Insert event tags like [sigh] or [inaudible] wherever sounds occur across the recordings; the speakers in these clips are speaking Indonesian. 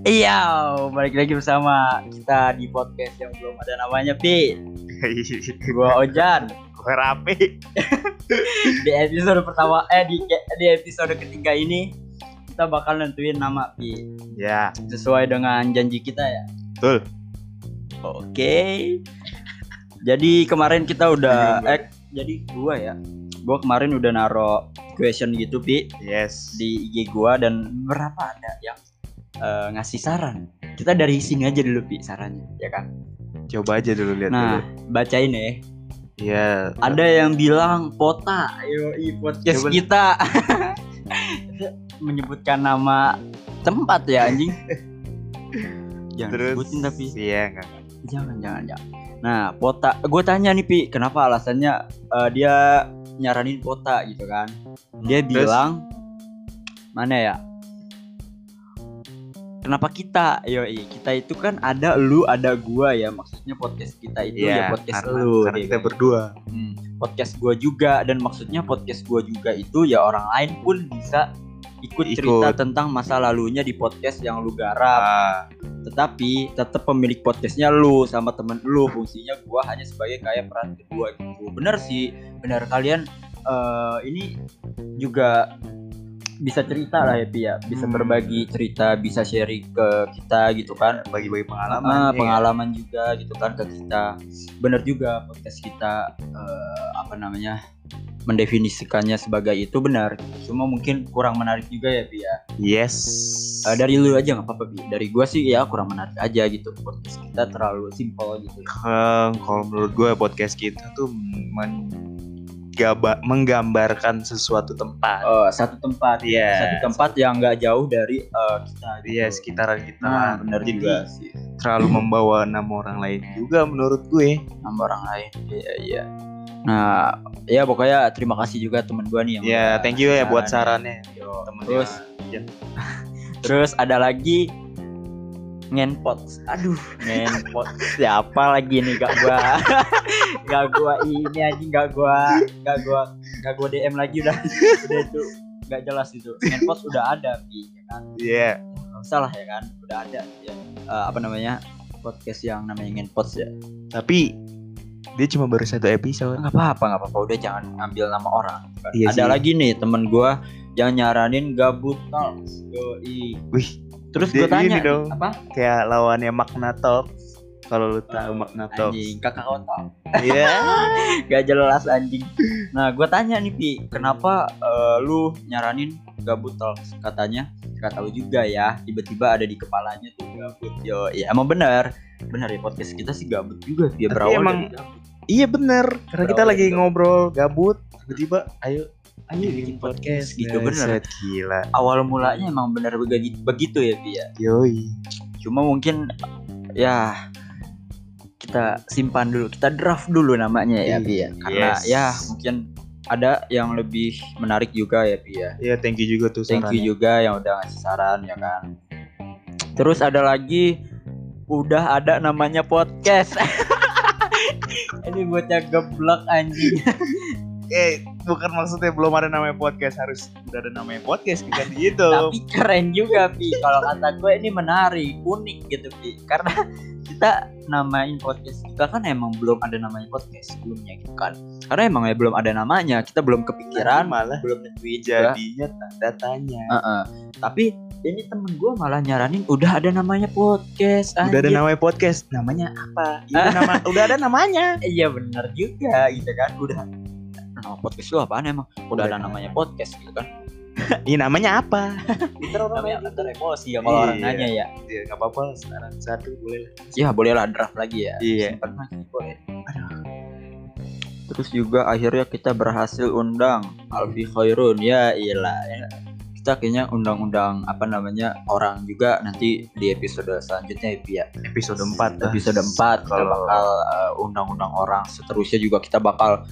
Iya, balik lagi bersama kita di podcast yang belum ada namanya, Pi. Gua Ojan. Gue rapi. [laughs] Di episode pertama eh di di episode ketiga ini kita bakal nentuin nama Pi Ya, sesuai dengan janji kita ya. betul. Oke. Jadi kemarin kita udah eh jadi gua ya. Gua kemarin udah naro question gitu, Pi, Yes. di IG gua dan berapa ada yang eh, ngasih saran. Kita dari sini aja dulu, Pi, sarannya, ya kan? Coba aja dulu lihat Nah, bacain ya. dulu. Ya. Ada yang bilang pota, yo podcast Coba. kita [laughs] menyebutkan nama tempat ya anjing. [laughs] jangan Terus. sebutin tapi Iya, enggak. jangan jangan jangan. Nah, pota, gue tanya nih pi, kenapa alasannya eh, dia nyaranin pota gitu kan? Dia Terus? bilang mana ya? Kenapa kita? Yo, kita itu kan ada lu, ada gua ya. Maksudnya podcast kita itu ya Iya, podcast karena, lu. karena ya kita kan? berdua. Hmm, podcast gua juga dan maksudnya podcast gua juga itu ya orang lain pun bisa ikut, Ikut. cerita tentang masa lalunya di podcast yang lu garap. Ah, Tetapi tetap pemilik podcastnya lu sama temen lu. Fungsinya gua hanya sebagai kayak peran kedua gitu. Bener sih, bener kalian eh, ini juga bisa cerita lah ya Pi ya. Bisa Hmm. berbagi cerita, bisa sharing ke kita gitu kan. bagi-bagi pengalaman. Ah, iya. pengalaman juga gitu kan ke kita bener juga podcast kita eh, apa namanya mendefinisikannya sebagai itu benar cuma mungkin kurang menarik juga ya Pi ya Yes. Eh, dari lu aja nggak apa-apa Pi dari gua sih ya kurang menarik aja gitu podcast kita terlalu simpel gitu Eh, kalau menurut gue podcast kita tuh menggaba- menggambarkan sesuatu tempat. Eh, satu tempat Iya. satu tempat yang nggak jauh dari eh, kita gitu. Iya, sekitaran kita. nah benar Jadi, juga sih terlalu membawa nama orang lain juga menurut gue. nama orang lain iya iya nah ya pokoknya terima kasih juga teman gua nih yang Ya, udah thank you ya buat sarannya. Yo, Temen terus ya. [laughs] terus ada lagi ngenpot aduh ngenpot [laughs] siapa lagi nih? Gak gua. [laughs] Gak gua ini anjing gak gua gak gua gak gua DM lagi udah. Udah itu gak jelas itu. Ngenpot udah ada Pi, ya kan? Iya. Nggak usah lah ya kan? Udah ada ya. Eh, apa namanya? Podcast yang namanya ngenpot ya. Tapi dia cuma baru satu episode. nggak apa-apa nggak apa-apa udah jangan ambil nama orang Iya ada sih. lagi nih temen gua yang nyaranin gabut talks Yoi. Wih, terus gue tanya dong. apa kayak lawannya Magna Talk. Kalau lu tahu Magna Talk. anjing kakak otak Iya. [laughs] gak jelas anjing nah gue tanya nih pi kenapa eh, lu nyaranin gabut talks katanya gak tahu juga ya tiba-tiba ada di kepalanya tuh gabut yo ya emang benar benar ya podcast kita sih gabut juga dia Tapi berawal emang-. Iya bener. Karena kita Berawal lagi dari ngobrol gabut, tiba-tiba ayo ayo bikin podcast gitu bener gila. awal mulanya emang benar begitu ya pi ya Yoi. cuma mungkin ya kita simpan dulu kita draft dulu namanya ya pi ya karena Yes. ya mungkin ada yang lebih menarik juga ya pi ya Iya, thank you juga tuh thank you sarannya. juga yang udah ngasih saran ya kan terus ada lagi udah ada namanya podcast. [laughs] Ini bocah geblek anjing. Eh, bukan maksudnya belum ada namanya podcast harus udah ada namanya podcast bukan [laughs] gitu. tapi keren juga pi. Kalau kata gue ini menarik unik gitu pi. Karena kita namain podcast kita kan emang belum ada namanya podcast sebelumnya gitu kan. Karena emang ya belum ada namanya kita belum kepikiran malah belum nentuin juga. jadinya tanda tanya. Tapi ini temen gue malah nyaranin udah ada namanya podcast Udah ada anjir. namanya podcast. Namanya apa? Iya, [laughs] nama udah ada namanya. iya bener juga gitu kan udah nama podcast lu apaan emang udah ada Udah. namanya podcast gitu kan [laughs] Iya, namanya apa? Ntar orang namanya antar emosi ya kalau orang Iya. nanya ya Iya, nggak apa-apa. Sekarang satu boleh. lah. ya boleh lah draft lagi ya Iya. Simpan lagi boleh terus juga akhirnya kita berhasil undang Alfi Khairun ya iyalah ya. Kita kayaknya undang-undang apa namanya orang juga nanti di episode selanjutnya ya Pi, ya Episode 4 episode 4 kita bakal uh, undang-undang orang seterusnya juga kita bakal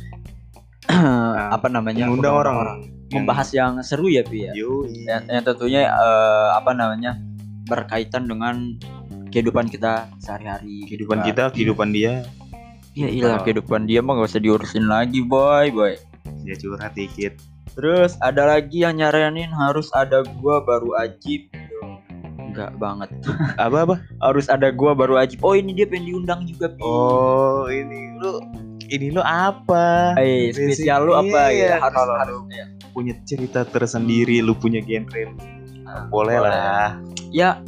[clears throat] apa namanya Mengundang undang-undang orang. membahas yang seru ya Pi ya yang, yang tentunya eh, apa namanya berkaitan dengan kehidupan kita sehari-hari kehidupan Nah, kita, kehidupan dia. Iya iya Oh. kehidupan dia mah gak usah diurusin lagi boy boy Dia curhat dikit. Terus ada lagi yang nyaranin harus ada gua baru ajib. Enggak banget. [laughs] Apa apa? Harus ada gua baru ajib. Oh ini dia pengen diundang juga. Pi. Oh ini lu ini lu apa? Eh, spesial lu apa Iya, ya? Harus kalau harus lu ya. punya cerita tersendiri, lu punya genre. lu. Nah, Boleh lah. Ya,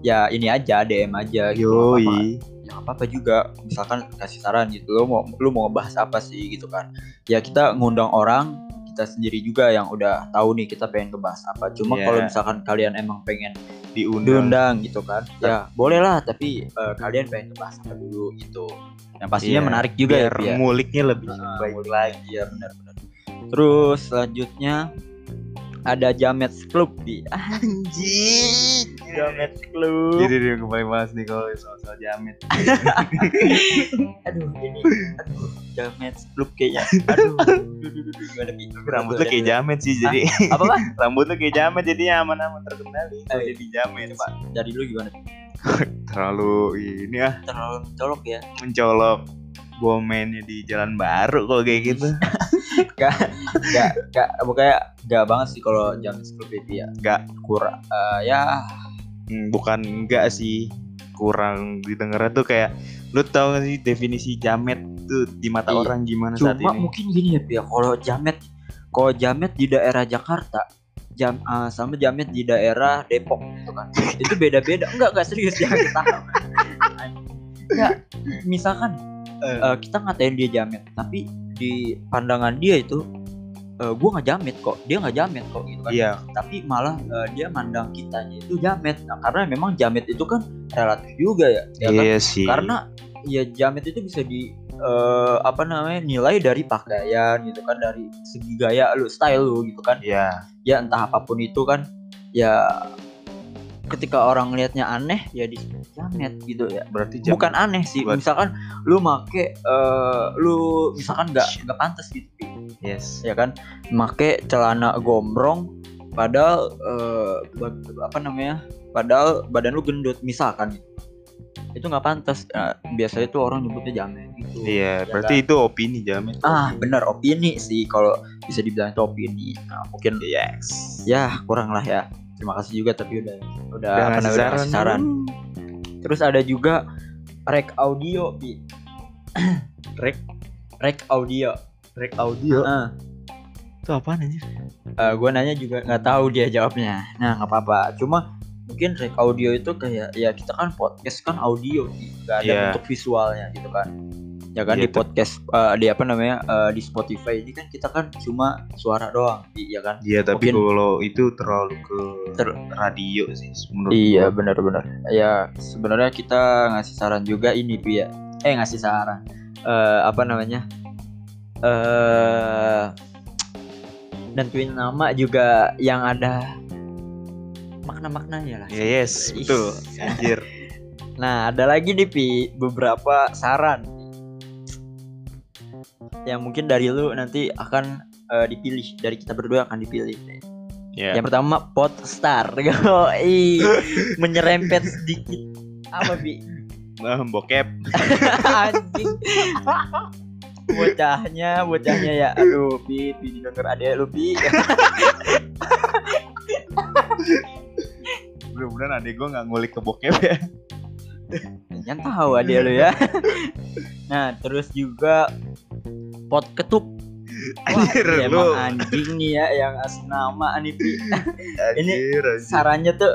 ya ini aja DM aja gitu. nggak apa-apa. Yoi. Ya apa-apa juga. Misalkan kasih saran gitu. Lu mau lu mau ngebahas apa sih gitu kan? Ya kita ngundang orang kita sendiri juga yang udah tahu nih kita pengen ngebahas apa. Cuma Iya. kalau misalkan kalian emang pengen Diundang. diundang gitu kan ya boleh lah tapi eh, kalian pengen ngebahas apa dulu gitu yang pastinya Iya, menarik juga Biar ya Pi, ya. nguliknya lebih Ah, baik lagi. iya benar-benar terus selanjutnya ada Jamets Club di anjing Jamets Club Jadi dia kembali bahas nih kalau soal-soal jamet. [laughs] aduh ini aduh Jamets Club kayaknya aduh gimana? Rambut lu kayak jamet sih jadi apa Pak? [laughs] rambut lu kayak jamet jadinya aman-aman terkendali. Eh, Jadi jamet. Coba dari lu gimana? [laughs] Terlalu ini ah terlalu mencolok ya mencolok gua mainnya di jalan baru kalau kayak gitu. Gak gak pokoknya gak banget sih kalau Jamets Club itu ya. Gak kurang eh, ya. Hmm, bukan enggak sih. Kurang didengar tuh kayak lu tahu gak sih definisi jamet tuh di mata Iya. orang gimana saat cuma ini? mungkin gini ya Pia kalau jamet kalau jamet di daerah Jakarta jam ah, sama jamet di daerah Depok gitu kan [laughs] itu beda-beda. Enggak enggak serius jangan ketawa enggak [laughs] misalkan eh, kita ngatain dia jamet tapi di pandangan dia itu eh, gua nggak jamet kok dia nggak jamet kok gitu kan. Iya. Tapi malah eh, dia mandang kitanya itu jamet. Nah, karena memang jamet itu kan relatif juga ya, ya kan? iya sih. Karena ya jamet itu bisa di eh, apa namanya nilai dari pakaian gitu kan dari segi gaya lu style lu gitu kan. Iya. Ya entah apa pun itu kan ya ketika orang lihatnya aneh ya disebut jamet gitu ya. Berarti jamet bukan aneh sih Buat- misalkan lu make eh, lu misalkan nggak nggak pantas gitu. Yes. Ya kan? Make celana gombrong padahal bag- apa namanya padahal badan lu gendut misalkan. Itu nggak pantas. Nah, biasanya tuh orang nyebutnya jamet gitu. Iya Ya berarti itu opini jamet. Ah bener opini sih kalau bisa dibilang itu opini. Nah, mungkin yes. Ya kurang lah ya terima kasih juga tapi udah udah, Udah apa namanya, saran. terus ada juga rek audio Pi. [clears throat] rek? Rek audio. Rek audio? Ah itu apaan anjir? Gue nanya juga nggak tahu dia jawabnya. Nah nggak apa-apa. Cuma mungkin rek audio itu kayak ya kita kan podcast kan audio nggak ada Iya. bentuk visualnya gitu kan ya kan Iya, di tuh. podcast eh, di apa namanya eh, di Spotify ini kan kita kan cuma suara doang ya kan iya tapi Mungkin- kalau itu terlalu ke Ter- radio sih menurut Iya benar-benar. Ya sebenarnya kita ngasih saran juga ini Pi ya. Eh ngasih saran. Eh apa namanya? Eh nentuin nama juga yang ada makna-maknanya lah. Yes betul anjir [laughs] Nah ada lagi nih Pi beberapa saran yang mungkin dari lu nanti akan eh, dipilih dari kita berdua akan dipilih. ya Yang pertama pot star, [laughs] Yoi. menyerempet sedikit. Apa? Nah, bokep. [laughs] Anjing. Bocahnya bocahnya ya aduh pi pi denger adek lu pi mudah-mudahan [laughs] adek gue nggak ngulik ke bokep ya. Jangan tahu adek lu ya. Nah terus juga pot ketup Wah, Anjir, ini lu. emang anjing nih ya yang asli nama nih [laughs] Ini sarannya tuh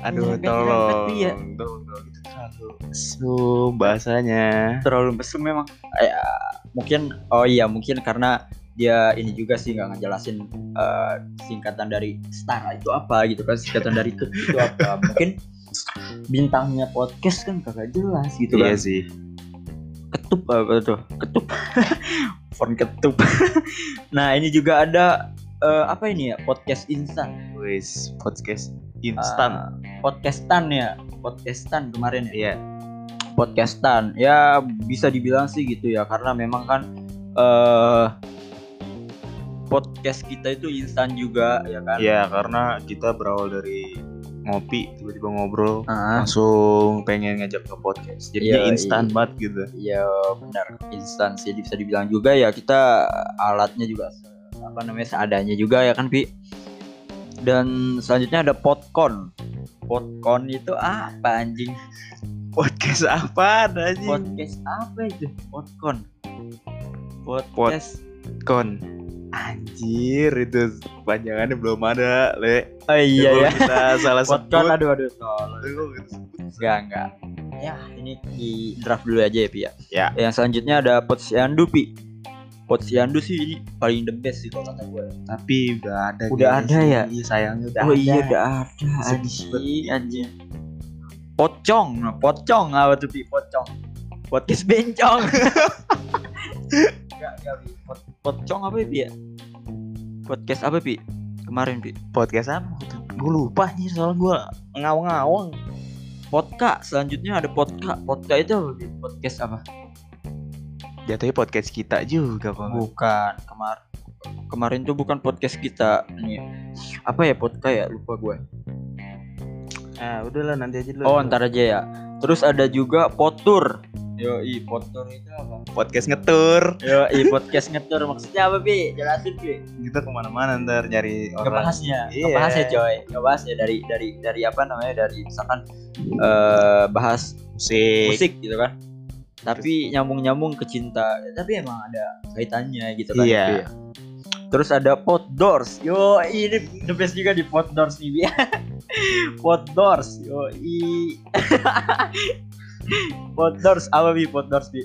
aduh nyerempet-nyerempet, tolong. ya. tolong tolong itu terlalu mesum bahasanya. Terlalu mesum memang. Ya, mungkin oh iya mungkin karena dia ini juga sih nggak ngejelasin eh, singkatan dari star itu apa gitu kan singkatan dari ke itu apa. [laughs] Mungkin bintangnya podcast kan kagak jelas gitu iya kan. sih ketup apa tuh ketup. [laughs] Font ketup. [laughs] Nah ini juga ada eh, apa ini ya? Podcast instan wis podcast instan. Ah, podcastan ya? Podcastan kemarin ya? Iya. Podcastan. Ya bisa dibilang sih gitu ya karena memang kan eh podcast kita itu instan juga ya kan? Iya karena kita berawal dari ngopi tiba-tiba ngobrol Ah, langsung pengen ngajak ke podcast jadinya Iya, instan iya. banget gitu. Iya benar. Instan sih bisa dibilang juga ya kita alatnya juga apa namanya seadanya juga ya kan Pi? Dan selanjutnya ada Podcon Podcon itu apa anjing? Podcast apa sih? podcast apa itu? Podcon podcast. Kon. Anjir itu panjangannya belum ada, Le. oh iya ya Kita salah sebut. aduh aduh tolong Aduh, sebut. enggak enggak ya ini di draft dulu aja ya Pi ya Ya. yang selanjutnya ada Potsyandu Pi Potsyandu sih ini paling the best sih kalau kata gue Tapi udah ada. Udah ada sih. ya? Iya sayangnya udah oh ada. iya udah ada Sedih anjing pocong nah, pocong apa tuh pi pocong podcast bencong [laughs] enggak enggak pi Pot- pocong apa ya pi ya? Podcast apa pi? Kemarin pi. Podcast apa? Gue lupa nih soalnya gue ngawang-ngawang. podka selanjutnya ada podka podka itu apa Pi? podcast apa? Jatuhnya podcast kita juga kok. bukan kemarin kemarin tuh bukan podcast kita. Nih. Apa ya podka ya? Lupa gue Ah, udahlah nanti aja dulu. oh ntar aja ya. Terus ada juga potur yo i potur itu apa podcast ngetur. Yo, i [laughs] podcast ngetur maksudnya apa Pi? Jelasin Pi. Kita ke mana-mana ntar nyari orang. Ngebahasnya, Iya. ngebahasnya coy, ngebahasnya dari dari dari apa namanya dari misalkan eh bahas musik. musik gitu kan. Tapi nyambung-nyambung ke cinta. Tapi emang ada kaitannya gitu kan. Iya. Pi. Terus ada pot doors. Yo, ini the best juga di pot doors nih, Pi. [laughs] pot doors. Yo, i. [laughs] [laughs] pot doors apa Pi? Pot doors, Pi?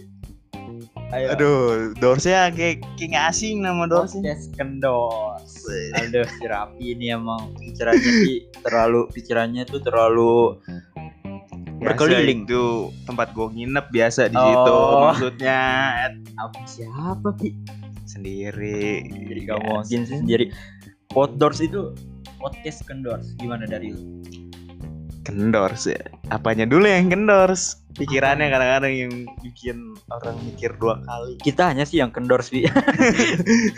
Ayo. Aduh, doorsnya kayak kayak asing nama doorsnya. Podcast kendos. Aduh, si Rapi ini emang pikirannya sih terlalu pikirannya tuh terlalu Biasa Berkeliling. itu tempat gua nginep biasa di Oh. situ maksudnya apa siapa pi? sendiri Jadi gak mungkin sih sendiri. Outdoors itu podcast kendors. Gimana dari lu? Kendors ya apanya dulu yang kendors pikirannya kadang-kadang yang bikin orang mikir dua kali Kita hanya sih yang kendors [laughs] pi.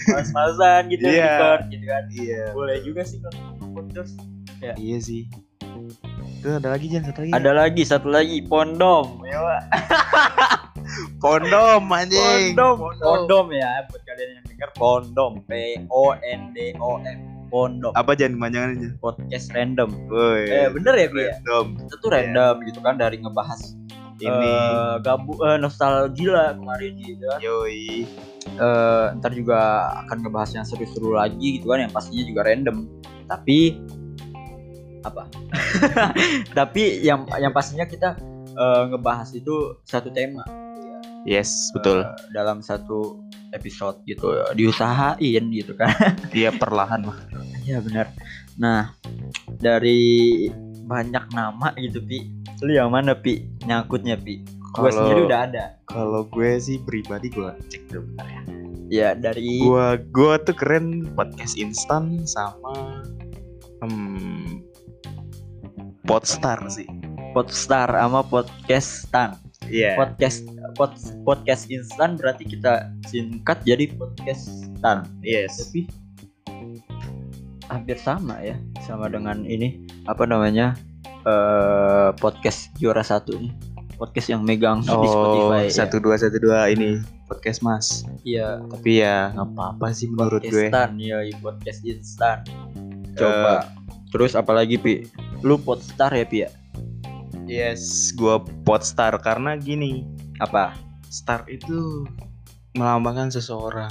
Mas-masan gitu Iya. record gitu kan. iya Boleh juga sih kalau outdoors. iya sih itu ada lagi jangan satu lagi Ada lagi satu lagi pondom. Ya, Pak. [laughs] kondom anjing Pondom. Pondom ya buat kalian yang dengar pondom. P O N D O M. Pondom. apa jangan kepanjangan aja Podcast random. Woi, Eh bener ya Pi ya? random Kita tuh random gitu kan dari ngebahas ini eh, gabu eh, nostalgia kemarin gitu kan. yoi Eh, ntar juga akan ngebahas yang seru-seru lagi gitu kan yang pastinya juga random. Tapi apa? [laughs] Tapi yang yang pastinya kita eh, ngebahas itu satu tema yes betul eh, dalam satu episode gitu diusahain gitu kan. dia [laughs] perlahan mah Iya benar. Nah, dari banyak nama gitu Pi. Lu yang mana Pi? Nyangkutnya Pi. Gue sendiri udah ada. kalau gue sih pribadi gue cek dulu bentar ya Ya dari gua gua tuh keren podcast instan sama hmm, Podstar sih Podstar sama Podcastan. iya Podcast pod, podcast instan berarti kita singkat jadi Podcastan. yes Tapi hampir sama ya, sama dengan ini apa namanya? eh podcast juara satu nih. Podcast yang megang di oh Spotify. ya. satu dua satu dua ini podcast mas Iya, tapi ya nggak apa apa sih menurut gue Instan ya podcast instan. Coba. Terus apalagi Pi? Lu podstar ya Pi ya? yes gua Podstar karena gini Apa? star itu melambangkan seseorang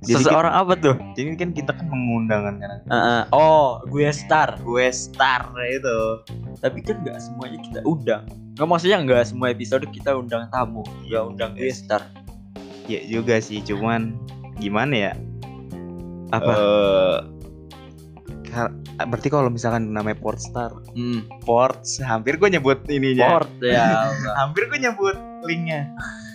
Jadi Seseorang apa tuh? jadi kan kita kan mengundang kan kadang Heeh. oh, gue star. gue star itu Tapi kan nggak semuanya kita undang. Nggak maksudnya nggak semua episode kita undang tamu. Nggak undang gue star. ya juga sih cuman gimana ya Apa? Ka- berarti kalau misalkan namanya Portstar Hmm. Ports hampir gue nyebut ininya Port ya. [laughs] Hampir gue nyebut linknya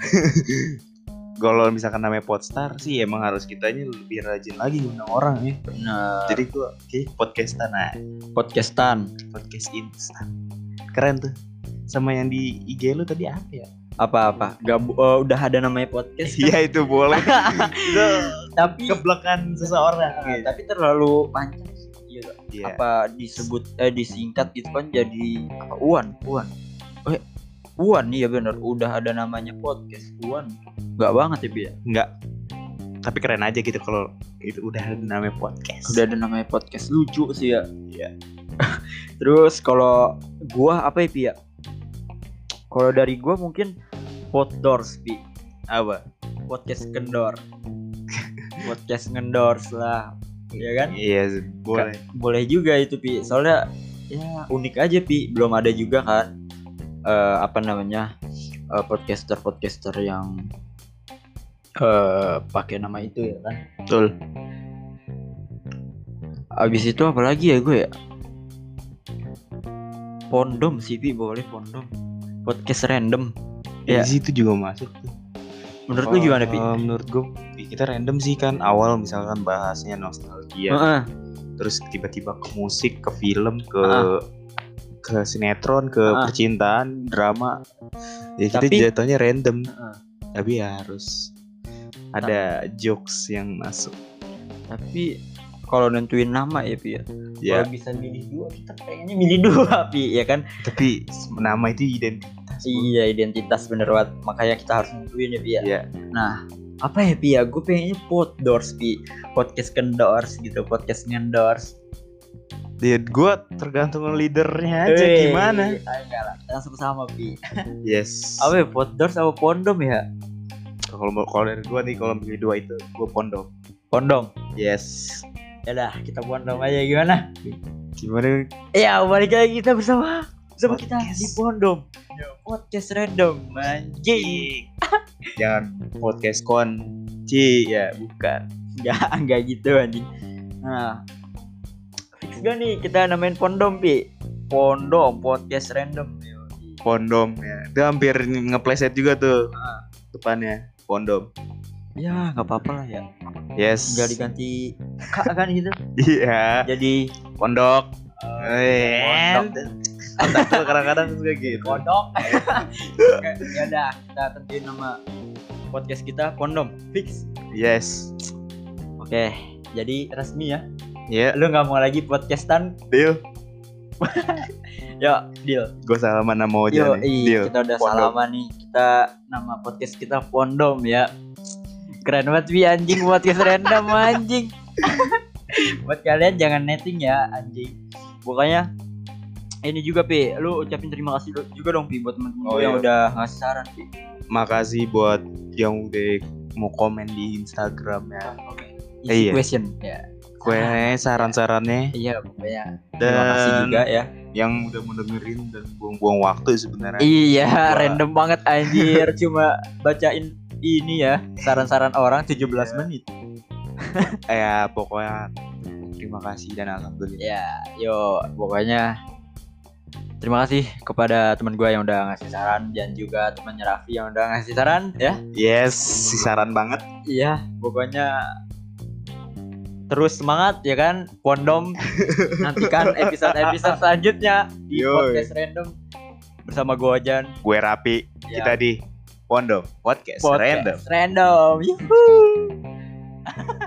[laughs] kalau misalkan namanya Podstar sih emang harus kitanya lebih rajin lagi ngundang orang ya Benar. jadi gue kayak podcastan nah podcastan. podcast instan keren tuh sama yang di IG lu tadi apa ya Apa-apa? Gak eh, udah ada namanya podcast. kan? [laughs] iya itu boleh [laughs] itu tapi kebelakan seseorang eh, tapi terlalu panjang. sih. Iya. Iya. apa disebut eh disingkat itu kan jadi apa Uan Uan eh Uan iya bener. Udah ada namanya podcast Uan nggak banget ya Bi ya? Enggak. tapi keren aja gitu kalau itu udah namanya podcast. Udah ada namanya podcast. Lucu sih ya. Iya. [laughs] terus kalau gua apa ya Pi ya? Kalau dari gua mungkin Poddoors Pi. Apa? Podcast kendor. [laughs] Podcast ngendors lah. Ya kan? Iya boleh. Boleh juga itu pi. Soalnya ya unik aja pi. Belum ada juga kan eh, apa namanya eh, podcaster podcaster yang eh pakai nama itu ya kan betul abis itu apa lagi ya gue ya pondom sih pi boleh pondom podcast random ya. Ya. di situ juga masuk tuh menurut lu gimana pi menurut gue kita random sih kan awal misalkan bahasnya nostalgia Heeh. terus tiba-tiba ke musik ke film ke Ah. Ke sinetron ke Ah. percintaan drama ya kita Tapi- jatuhnya random Heeh. tapi ya harus ada jokes yang masuk tapi kalau nentuin nama ya pi ya kalau bisa milih dua kita pengennya milih dua pi ya kan tapi nama itu identitas. Iya identitas bener banget makanya kita harus nentuin ya Pi ya. Iya. Nah apa ya Pi ya gue pengennya poddoors Pi podcast kendors gitu podcast ngendors. Dia gue tergantung leadernya aja Wey, gimana. ah, Enggak lah langsung sama Pi. [laughs] Yes. Apa ya poddoors apa pondom ya? Kalau kalau dari gue nih kalau milih dua itu gue pondok. Pondom. Yes. Ya dah kita pondom aja gimana? Gimana? Ya balik lagi kita bersama bersama kita di pondom. Podcast random anjing. [laughs] Jangan podcast kunci ya bukan. Enggak enggak gitu anjing. Nah, gak nih kita namain pondom pi? Pondom podcast random. Pondom ya. Itu hampir ngepleset juga tuh Ah. depannya. Pondom. Ya nggak apa-apa lah ya. Yes. Tinggal diganti kak kan gitu. Iya. Jadi Pondok. Eh. pondok. Otak tuh kadang-kadang suka gitu. Pondok. [laughs] Ya udah kita tentuin nama podcast kita pondom fix. Yes. Oke, jadi resmi ya. Ya, Lu nggak mau lagi podcastan? deal. [laughs] Yuk, deal. Gue salaman sama Oja Yo, nih. Deal. kita udah Pondom. salaman nih. Kita nama podcast kita Pondom ya. Keren banget Wi anjing podcast random anjing. [laughs] Buat kalian jangan netting ya anjing. Pokoknya ini juga Pi, lu ucapin terima kasih juga dong Pi buat teman-teman Oh, yang iya. udah ngasih saran Pi. Makasih buat yang udah mau komen di Instagramnya. Easy Iya. question ya. Kue saran-sarannya Iya, pokoknya terima kasih dan juga ya. yang udah mendengerin dan buang-buang waktu sebenarnya. Iya, Wah. [laughs] random banget anjir cuma bacain ini ya saran-saran orang 17 Iya. menit. [laughs] ya pokoknya terima kasih dan alhamdulillah. Ya, yo pokoknya terima kasih kepada teman gue yang udah ngasih saran dan juga temannya Raffi yang udah ngasih saran ya. Yes, si saran banget. Iya, pokoknya terus semangat ya kan Pondom [laughs] nantikan episode-episode selanjutnya di Yoi. podcast random bersama gue Ojan Gue Rapi, Ya, kita di Pondok Podcast, podcast Random. random. Yuhuu. [laughs]